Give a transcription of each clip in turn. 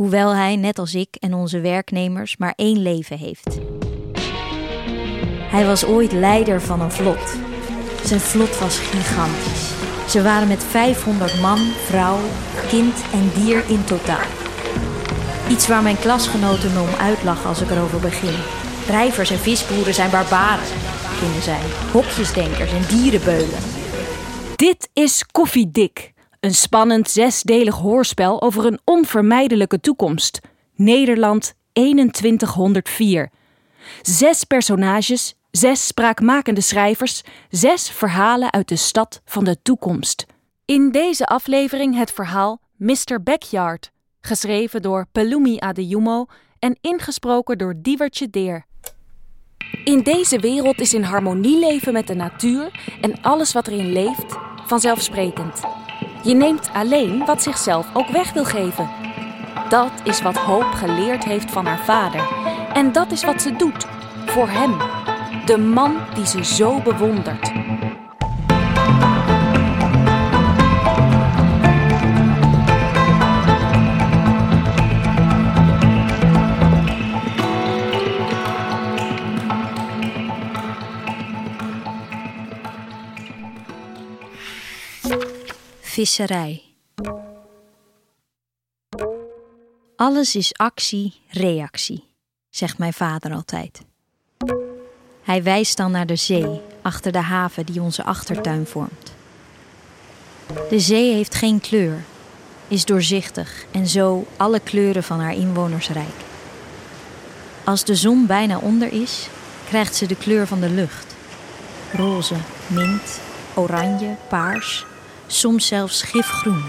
hoewel hij, net als ik en onze werknemers, maar één leven heeft. Hij was ooit leider van een vlot. Zijn vlot was gigantisch. Ze waren met 500 man, vrouw, kind en dier in totaal. Iets waar mijn klasgenoten me om uitlachen als ik erover begin. Drijvers en visboeren zijn barbaren, vinden zij. Hokjesdenkers en dierenbeulen. Dit is Koffiedik, een spannend zesdelig hoorspel over een onvermijdelijke toekomst. Nederland 2104. Zes personages, zes spraakmakende schrijvers, zes verhalen uit de stad van de toekomst. In deze aflevering het verhaal Mr. Backyard, geschreven door Pelumi Adejumo en ingesproken door Diewertje Deer. In deze wereld is in harmonie leven met de natuur en alles wat erin leeft vanzelfsprekend. Je neemt alleen wat zichzelf ook weg wil geven. Dat is wat Hoop geleerd heeft van haar vader. En dat is wat ze doet. Voor hem. De man die ze zo bewondert. Visserij. Alles is actie, reactie, zegt mijn vader altijd. Hij wijst dan naar de zee, achter de haven die onze achtertuin vormt. De zee heeft geen kleur, is doorzichtig en zo alle kleuren van haar inwoners rijk. Als de zon bijna onder is, krijgt ze de kleur van de lucht: roze, mint, oranje, paars, soms zelfs gifgroen.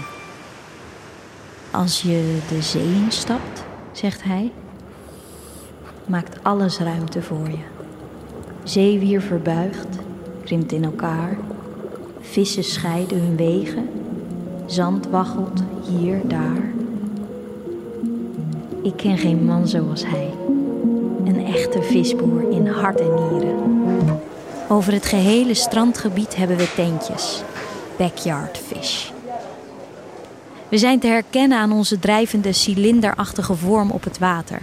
Als je de zee instapt, zegt hij, maakt alles ruimte voor je. Zeewier verbuigt, krimpt in elkaar, vissen scheiden hun wegen, zand waggelt hier, daar. Ik ken geen man zoals hij, een echte visboer in hart en nieren. Over het gehele strandgebied hebben we tentjes, backyard fish. We zijn te herkennen aan onze drijvende cilinderachtige vorm op het water.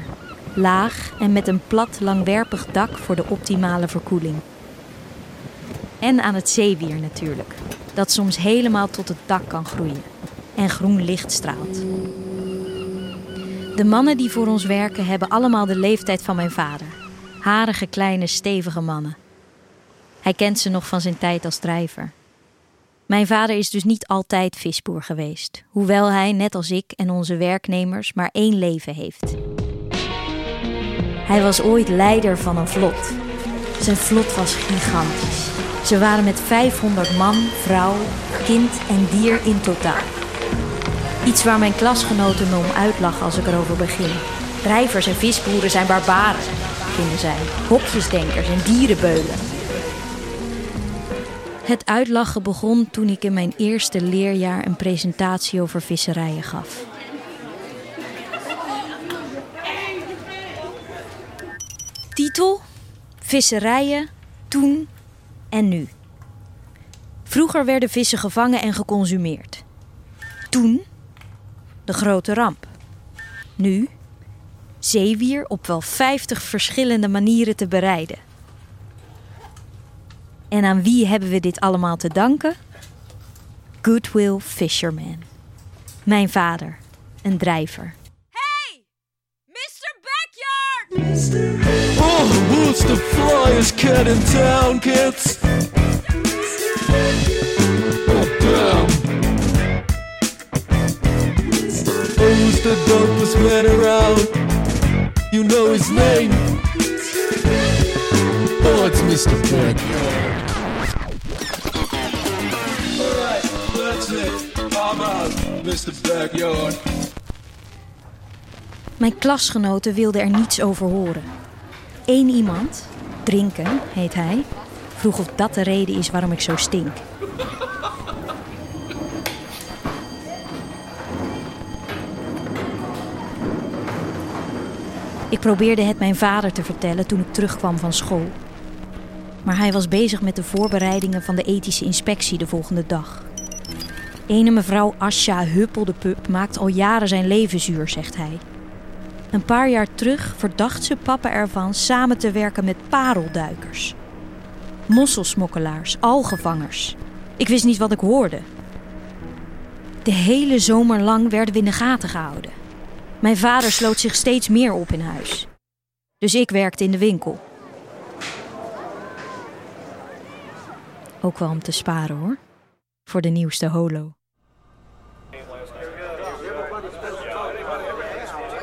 Laag en met een plat, langwerpig dak voor de optimale verkoeling. En aan het zeewier natuurlijk, dat soms helemaal tot het dak kan groeien en groen licht straalt. De mannen die voor ons werken hebben allemaal de leeftijd van mijn vader. Harige, kleine, stevige mannen. Hij kent ze nog van zijn tijd als drijver. Mijn vader is dus niet altijd visboer geweest, hoewel hij, net als ik en onze werknemers, maar één leven heeft. Hij was ooit leider van een vlot. Zijn vlot was gigantisch. Ze waren met 500 man, vrouw, kind en dier in totaal. Iets waar mijn klasgenoten me om uitlachen als ik erover begin. Drijvers en visboeren zijn barbaren, vinden zij. Hokjesdenkers en dierenbeulen. Het uitlachen begon toen ik in mijn eerste leerjaar een presentatie over visserijen gaf. Titel: Visserijen toen en nu. Vroeger werden vissen gevangen en geconsumeerd. Toen de grote ramp. Nu zeewier op wel 50 verschillende manieren te bereiden. En aan wie hebben we dit allemaal te danken? Goodwill Fisherman. Mijn vader, een drijver. Hey! Mr. Backyard! Oh, who's the flyest cat in town, kids? Oh, damn. Who's the dopest man around? You know his name. Oh, it's Mr. Backyard. Mr. Backyard. Mijn klasgenoten wilden er niets over horen. Eén iemand, Drinken heet hij, vroeg of dat de reden is waarom ik zo stink. Ik probeerde het mijn vader te vertellen toen ik terugkwam van school. Maar hij was bezig met de voorbereidingen van de ethische inspectie de volgende dag. Ene mevrouw Asja Huppeldepup maakt al jaren zijn leven zuur, zegt hij. Een paar jaar terug verdacht ze papa ervan samen te werken met parelduikers. Mosselsmokkelaars, algevangers. Ik wist niet wat ik hoorde. De hele zomer lang werden we in de gaten gehouden. Mijn vader sloot zich steeds meer op in huis. Dus ik werkte in de winkel. Ook wel om te sparen hoor. Voor de nieuwste holo.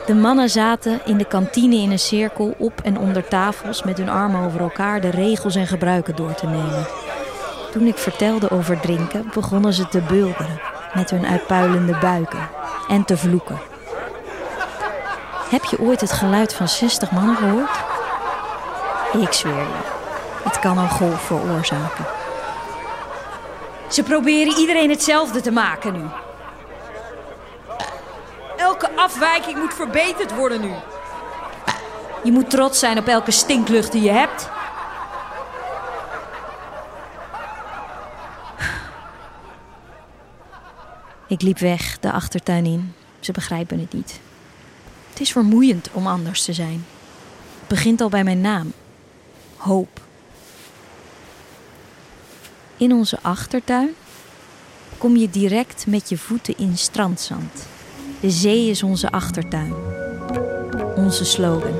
De mannen zaten in de kantine in een cirkel op en onder tafels met hun armen over elkaar de regels en gebruiken door te nemen. Toen ik vertelde over drinken, begonnen ze te bulderen met hun uitpuilende buiken en te vloeken. Heb je ooit het geluid van 60 mannen gehoord? Ik zweer je, het kan een golf veroorzaken. Ze proberen iedereen hetzelfde te maken nu. Afwijking moet verbeterd worden nu. Je moet trots zijn op elke stinklucht die je hebt. Ik liep weg de achtertuin in. Ze begrijpen het niet. Het is vermoeiend om anders te zijn. Het begint al bij mijn naam. Hoop. In onze achtertuin kom je direct met je voeten in strandzand. De zee is onze achtertuin. Onze slogan.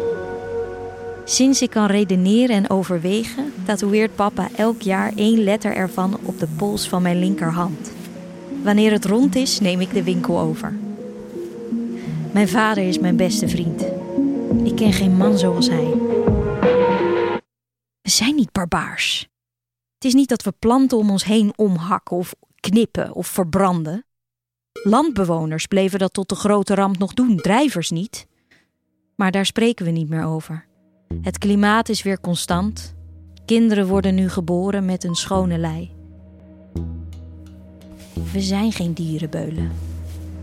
Sinds ik kan redeneren en overwegen, tatoeëert papa elk jaar één letter ervan op de pols van mijn linkerhand. Wanneer het rond is, neem ik de winkel over. Mijn vader is mijn beste vriend. Ik ken geen man zoals hij. We zijn niet barbaars. Het is niet dat we planten om ons heen omhakken of knippen of verbranden. Landbewoners bleven dat tot de grote ramp nog doen, drijvers niet. Maar daar spreken we niet meer over. Het klimaat is weer constant. Kinderen worden nu geboren met een schone lei. We zijn geen dierenbeulen.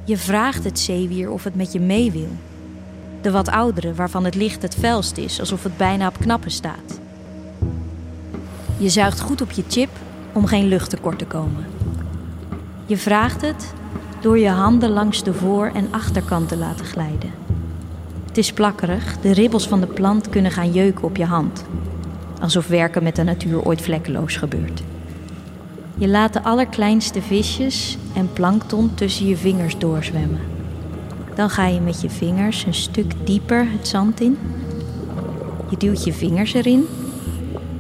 Je vraagt het zeewier of het met je mee wil. De wat oudere, waarvan het licht het felst is, alsof het bijna op knappen staat. Je zuigt goed op je chip om geen luchttekort te komen. Je vraagt het door je handen langs de voor- en achterkant te laten glijden. Het is plakkerig, de ribbels van de plant kunnen gaan jeuken op je hand. Alsof werken met de natuur ooit vlekkeloos gebeurt. Je laat de allerkleinste visjes en plankton tussen je vingers doorzwemmen. Dan ga je met je vingers een stuk dieper het zand in. Je duwt je vingers erin,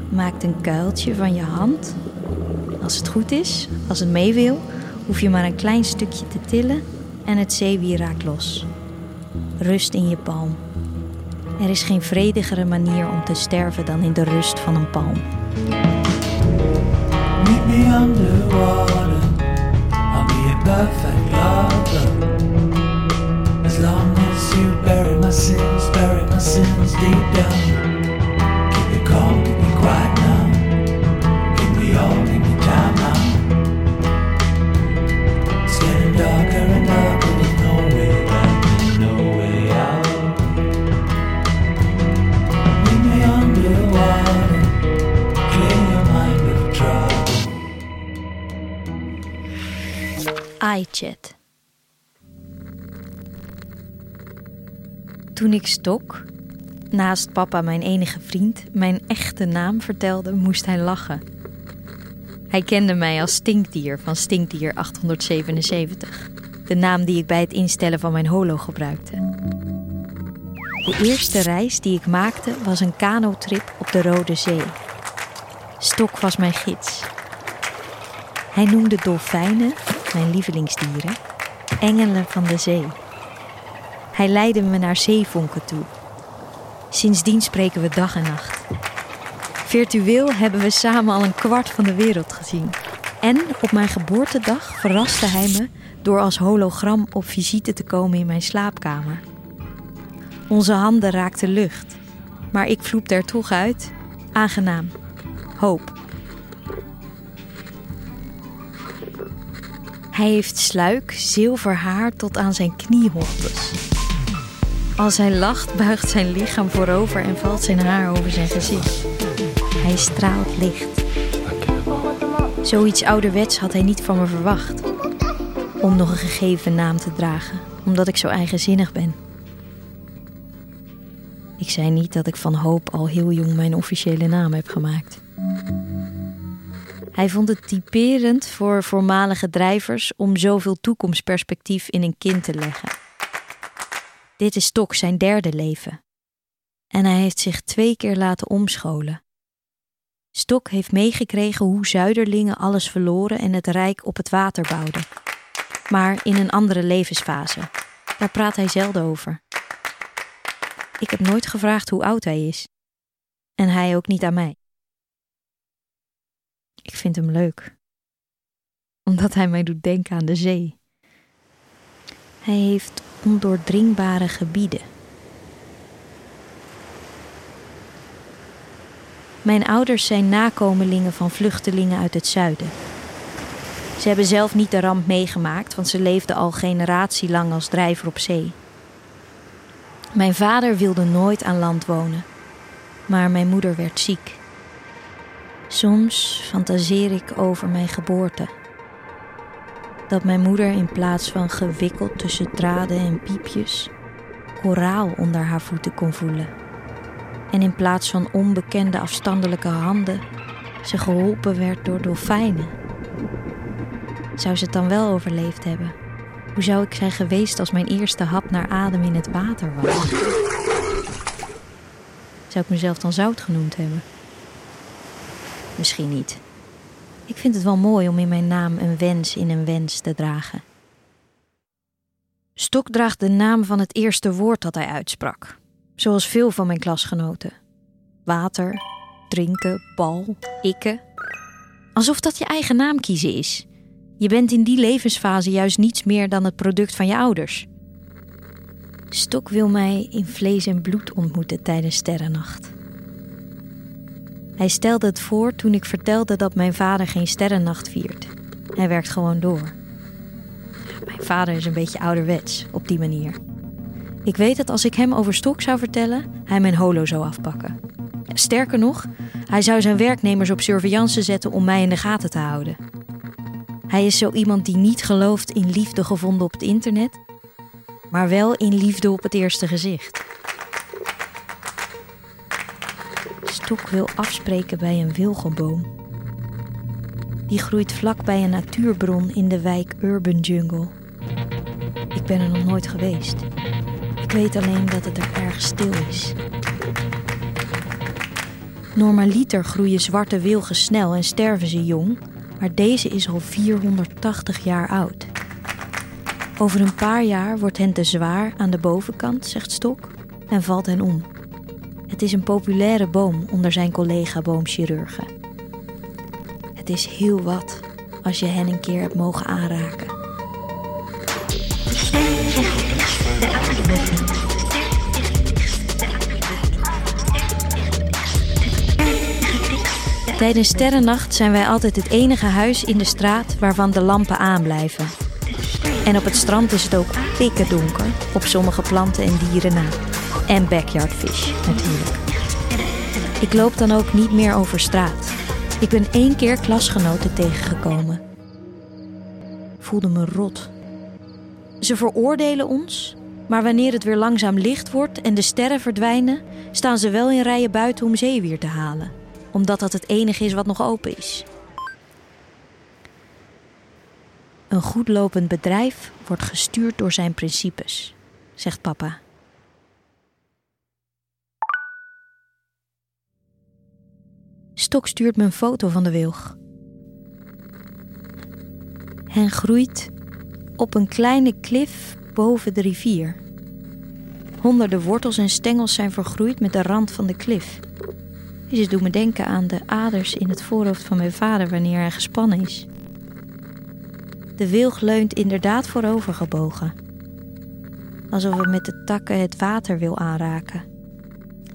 maakt een kuiltje van je hand. Als het goed is, als het mee wil, hoef je maar een klein stukje te tillen en het zeewier raakt los. Rust in je palm. Er is geen vredigere manier om te sterven dan in de rust van een palm. Meet me underwater. I'll be a perfect lover. As long as you bury my sins, bury my sins deep down. Keep it calm, keep it quiet now. Give me all, give me time now. iChat. Toen ik Stok, naast papa mijn enige vriend, mijn echte naam vertelde, moest hij lachen. Hij kende mij als Stinkdier van Stinkdier 877, de naam die ik bij het instellen van mijn holo gebruikte. De eerste reis die ik maakte was een kanotrip op de Rode Zee. Stok was mijn gids. Hij noemde dolfijnen, mijn lievelingsdieren, engelen van de zee. Hij leidde me naar zeevonken toe. Sindsdien spreken we dag en nacht. Virtueel hebben we samen al een kwart van de wereld gezien. En op mijn geboortedag verraste hij me door als hologram op visite te komen in mijn slaapkamer. Onze handen raakten lucht, maar ik vloepte er toch uit. Aangenaam. Hoop. Hij heeft sluik, zilver haar tot aan zijn knieholtes. Als hij lacht, buigt zijn lichaam voorover en valt zijn haar over zijn gezicht. Hij straalt licht. Zoiets ouderwets had hij niet van me verwacht. Om nog een gegeven naam te dragen, omdat ik zo eigenzinnig ben. Ik zei niet dat ik van hoop al heel jong mijn officiële naam heb gemaakt. Hij vond het typerend voor voormalige drijvers om zoveel toekomstperspectief in een kind te leggen. Dit is Stok zijn derde leven. En hij heeft zich twee keer laten omscholen. Stok heeft meegekregen hoe zuiderlingen alles verloren en het rijk op het water bouwden. Maar in een andere levensfase. Daar praat hij zelden over. Ik heb nooit gevraagd hoe oud hij is. En hij ook niet aan mij. Ik vind hem leuk. Omdat hij mij doet denken aan de zee. Hij heeft ondoordringbare gebieden. Mijn ouders zijn nakomelingen van vluchtelingen uit het zuiden. Ze hebben zelf niet de ramp meegemaakt, want ze leefden al generatielang als drijver op zee. Mijn vader wilde nooit aan land wonen, maar mijn moeder werd ziek. Soms fantaseer ik over mijn geboorte. Dat mijn moeder in plaats van gewikkeld tussen draden en piepjes, koraal onder haar voeten kon voelen. En in plaats van onbekende afstandelijke handen, ze geholpen werd door dolfijnen. Zou ze het dan wel overleefd hebben? Hoe zou ik zijn geweest als mijn eerste hap naar adem in het water was? Zou ik mezelf dan zout genoemd hebben? Misschien niet. Ik vind het wel mooi om in mijn naam een wens in een wens te dragen. Stok draagt de naam van het eerste woord dat hij uitsprak, zoals veel van mijn klasgenoten. Water, drinken, bal, ikke. Alsof dat je eigen naam kiezen is. Je bent in die levensfase juist niets meer dan het product van je ouders. Stok wil mij in vlees en bloed ontmoeten tijdens sterrennacht. Hij stelde het voor toen ik vertelde dat mijn vader geen sterrennacht viert. Hij werkt gewoon door. Mijn vader is een beetje ouderwets op die manier. Ik weet dat als ik hem over Stok zou vertellen, hij mijn holo zou afpakken. Sterker nog, hij zou zijn werknemers op surveillance zetten om mij in de gaten te houden. Hij is zo iemand die niet gelooft in liefde gevonden op het internet, maar wel in liefde op het eerste gezicht. Stok wil afspreken bij een wilgenboom. Die groeit vlak bij een natuurbron in de wijk Urban Jungle. Ik ben er nog nooit geweest. Weet alleen dat het er erg stil is. Normaliter groeien zwarte wilgen snel en sterven ze jong, maar deze is al 480 jaar oud. Over een paar jaar wordt hen te zwaar aan de bovenkant, zegt Stok, en valt hen om. Het is een populaire boom onder zijn collega-boomchirurgen. Het is heel wat als je hen een keer hebt mogen aanraken. Tijdens sterrennacht zijn wij altijd het enige huis in de straat waarvan de lampen aanblijven. En op het strand is het ook pikken donker, op sommige planten en dieren na. En backyardfish natuurlijk. Ik loop dan ook niet meer over straat. Ik ben één keer klasgenoten tegengekomen. Voelde me rot. Ze veroordelen ons, maar wanneer het weer langzaam licht wordt en de sterren verdwijnen, staan ze wel in rijen buiten om zeewier te halen, omdat dat het enige is wat nog open is. Een goed lopend bedrijf wordt gestuurd door zijn principes, zegt papa. Stok stuurt me een foto van de wilg. Hen groeit op een kleine klif boven de rivier. Honderden wortels en stengels zijn vergroeid met de rand van de klif. Deze doet me denken aan de aders in het voorhoofd van mijn vader wanneer hij gespannen is. De wilg leunt inderdaad voorovergebogen. Alsof hij met de takken het water wil aanraken.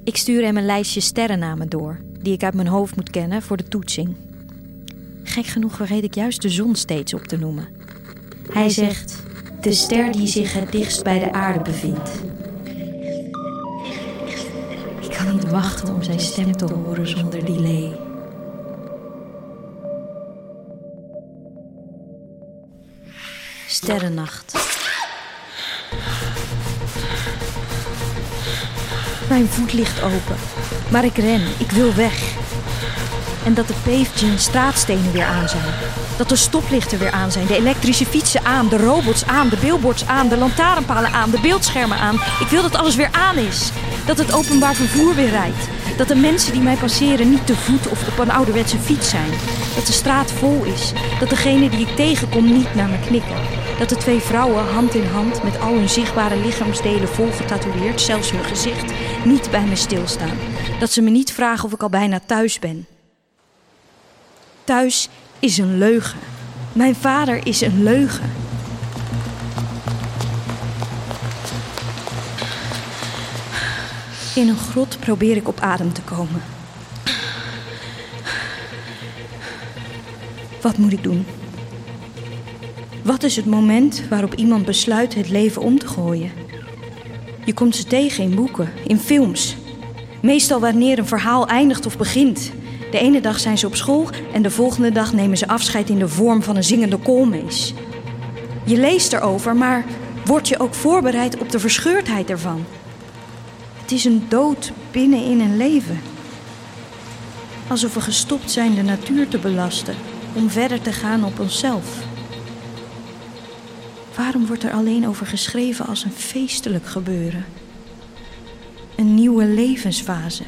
Ik stuur hem een lijstje sterrennamen door, die ik uit mijn hoofd moet kennen voor de toetsing. Gek genoeg vergeet ik juist de zon steeds op te noemen. Hij zegt: De ster die zich het dichtst bij de aarde bevindt. Wachten om zijn stem te horen zonder delay. Sterrennacht. Mijn voet ligt open. Maar ik ren, ik wil weg. En dat de paved straatstenen weer aan zijn. Dat de stoplichten weer aan zijn. De elektrische fietsen aan, de robots aan, de billboards aan, de lantaarnpalen aan, de beeldschermen aan. Ik wil dat alles weer aan is. Dat het openbaar vervoer weer rijdt. Dat de mensen die mij passeren niet te voet of op een ouderwetse fiets zijn. Dat de straat vol is. Dat degene die ik tegenkom niet naar me knikken. Dat de twee vrouwen hand in hand met al hun zichtbare lichaamsdelen vol getatoeëerd, zelfs hun gezicht, niet bij me stilstaan. Dat ze me niet vragen of ik al bijna thuis ben. Thuis is een leugen. Mijn vader is een leugen. In een grot probeer ik op adem te komen. Wat moet ik doen? Wat is het moment waarop iemand besluit het leven om te gooien? Je komt ze tegen in boeken, in films. Meestal wanneer een verhaal eindigt of begint. De ene dag zijn ze op school en de volgende dag nemen ze afscheid in de vorm van een zingende koolmees. Je leest erover, maar word je ook voorbereid op de verscheurdheid ervan? Het is een dood binnen in een leven. Alsof we gestopt zijn de natuur te belasten om verder te gaan op onszelf. Waarom wordt er alleen over geschreven als een feestelijk gebeuren? Een nieuwe levensfase,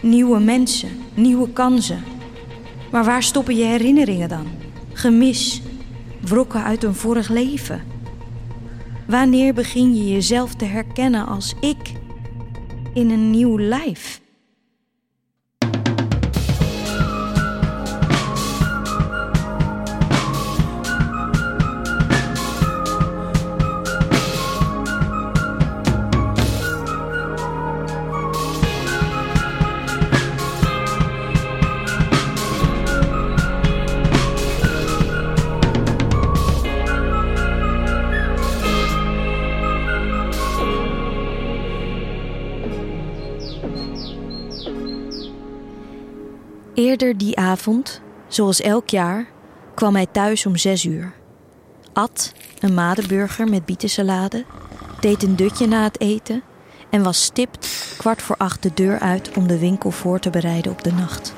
nieuwe mensen, nieuwe kansen. Maar waar stoppen je herinneringen dan? Gemis, wrokken uit een vorig leven. Wanneer begin je jezelf te herkennen als ik in een nieuw lijf? Eerder die avond, zoals elk jaar, kwam hij thuis om zes uur. At een madenburger met bietensalade, deed een dutje na het eten en was stipt kwart voor acht de deur uit om de winkel voor te bereiden op de nacht.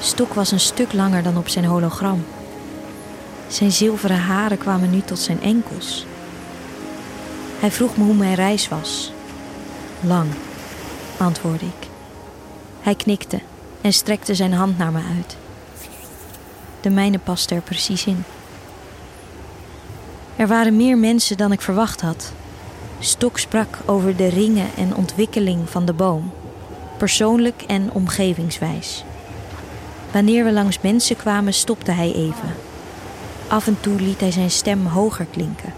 Stok was een stuk langer dan op zijn hologram. Zijn zilveren haren kwamen nu tot zijn enkels. Hij vroeg me hoe mijn reis was. Lang, antwoordde ik. Hij knikte en strekte zijn hand naar me uit. De mijne paste er precies in. Er waren meer mensen dan ik verwacht had. Stok sprak over de ringen en ontwikkeling van de boom, persoonlijk en omgevingswijs. Wanneer we langs mensen kwamen, stopte hij even. Af en toe liet hij zijn stem hoger klinken.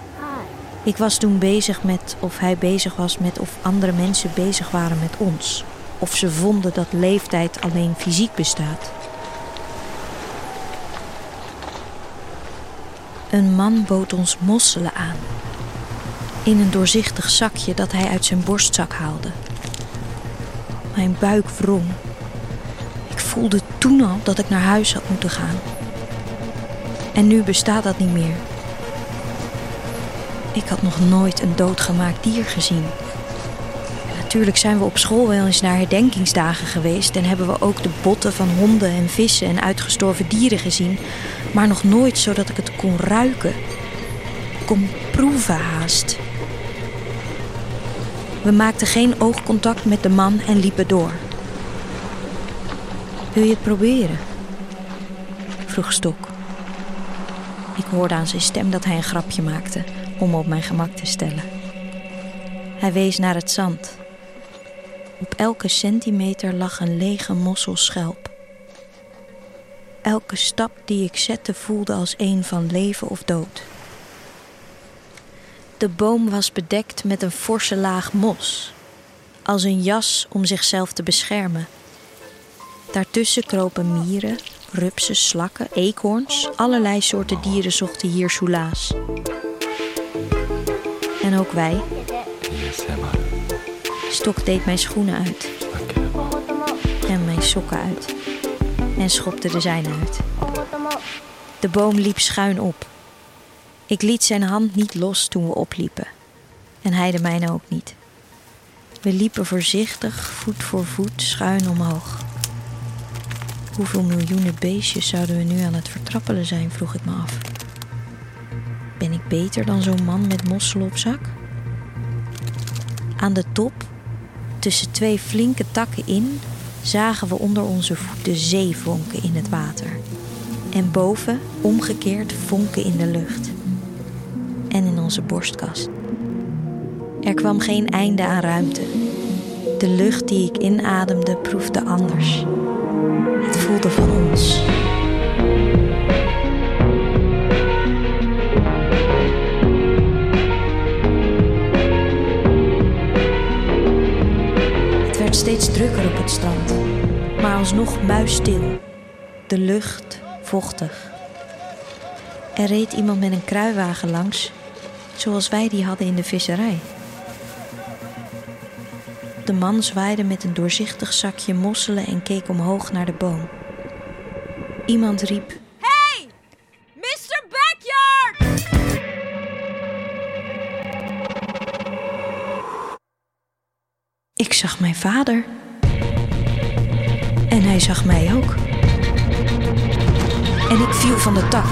Ik was toen bezig met of hij bezig was met of andere mensen bezig waren met ons. Of ze vonden dat leeftijd alleen fysiek bestaat. Een man bood ons mosselen aan. In een doorzichtig zakje dat hij uit zijn borstzak haalde. Mijn buik wrong. Ik voelde toen al dat ik naar huis had moeten gaan. En nu bestaat dat niet meer. Ik had nog nooit een doodgemaakt dier gezien. En natuurlijk zijn we op school wel eens naar herdenkingsdagen geweest en hebben we ook de botten van honden en vissen en uitgestorven dieren gezien, maar nog nooit zodat ik het kon ruiken, kon proeven haast. We maakten geen oogcontact met de man en liepen door. Wil je het proberen? vroeg Stok. Ik hoorde aan zijn stem dat hij een grapje maakte om op mijn gemak te stellen. Hij wees naar het zand. Op elke centimeter lag een lege mosselschelp. Elke stap die ik zette voelde als een van leven of dood. De boom was bedekt met een forse laag mos, als een jas om zichzelf te beschermen. Daartussen kropen mieren, rupsen, slakken, eekhoorns, allerlei soorten dieren zochten hier soelaas. En ook wij. Stok deed mijn schoenen uit. En mijn sokken uit. En schopte de zijne uit. De boom liep schuin op. Ik liet zijn hand niet los toen we opliepen. En hij de mijne ook niet. We liepen voorzichtig, voet voor voet, schuin omhoog. Hoeveel miljoenen beestjes zouden we nu aan het vertrappelen zijn, vroeg ik me af. Beter dan zo'n man met mosselen op zak? Aan de top, tussen twee flinke takken in, zagen we onder onze voeten zeevonken in het water. En boven, omgekeerd, vonken in de lucht. En in onze borstkas. Er kwam geen einde aan ruimte. De lucht die ik inademde proefde anders. Het voelde van ons. Het strand, maar alsnog muisstil. De lucht vochtig. Er reed iemand met een kruiwagen langs, zoals wij die hadden in de visserij. De man zwaaide met een doorzichtig zakje mosselen en keek omhoog naar de boom. Iemand riep: Hey! Mr. Backyard! Ik zag mijn vader. En hij zag mij ook. En ik viel van de tak.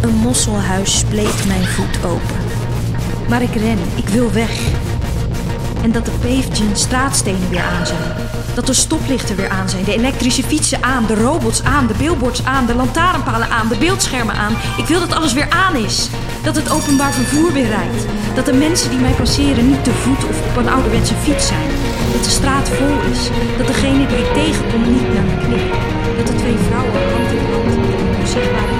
Een mosselhuis spleet mijn voet open. Maar ik ren, ik wil weg. En dat de paved straatstenen weer aan zijn. Dat de stoplichten weer aan zijn. De elektrische fietsen aan, de robots aan, de billboards aan, de lantaarnpalen aan, de beeldschermen aan. Ik wil dat alles weer aan is. Dat het openbaar vervoer weer rijdt. Dat de mensen die mij passeren niet te voet of op een ouderwetse fiets zijn. Dat de straat vol is. Dat degene die ik tegenkom niet naar me knikt. Dat de twee vrouwen hand in hand op zichtbare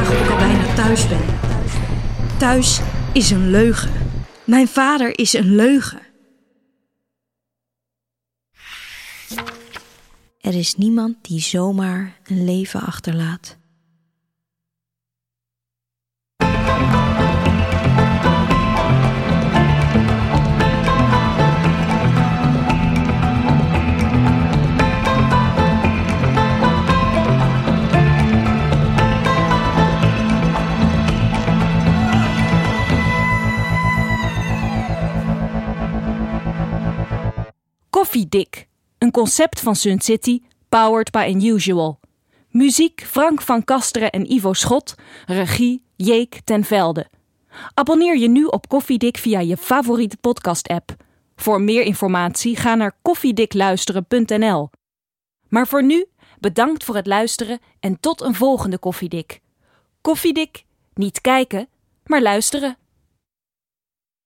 of ik al bijna thuis ben. Thuis is een leugen. Mijn vader is een leugen. Er is niemand die zomaar een leven achterlaat. Concept van Sun City, powered by Unusual. Muziek Frank van Kasteren en Ivo Schot, regie Jeek ten Velde. Abonneer je nu op Koffiedik via je favoriete podcast-app. Voor meer informatie ga naar koffiedikluisteren.nl. Maar voor nu, bedankt voor het luisteren en tot een volgende Koffiedik. Koffiedik, niet kijken, maar luisteren.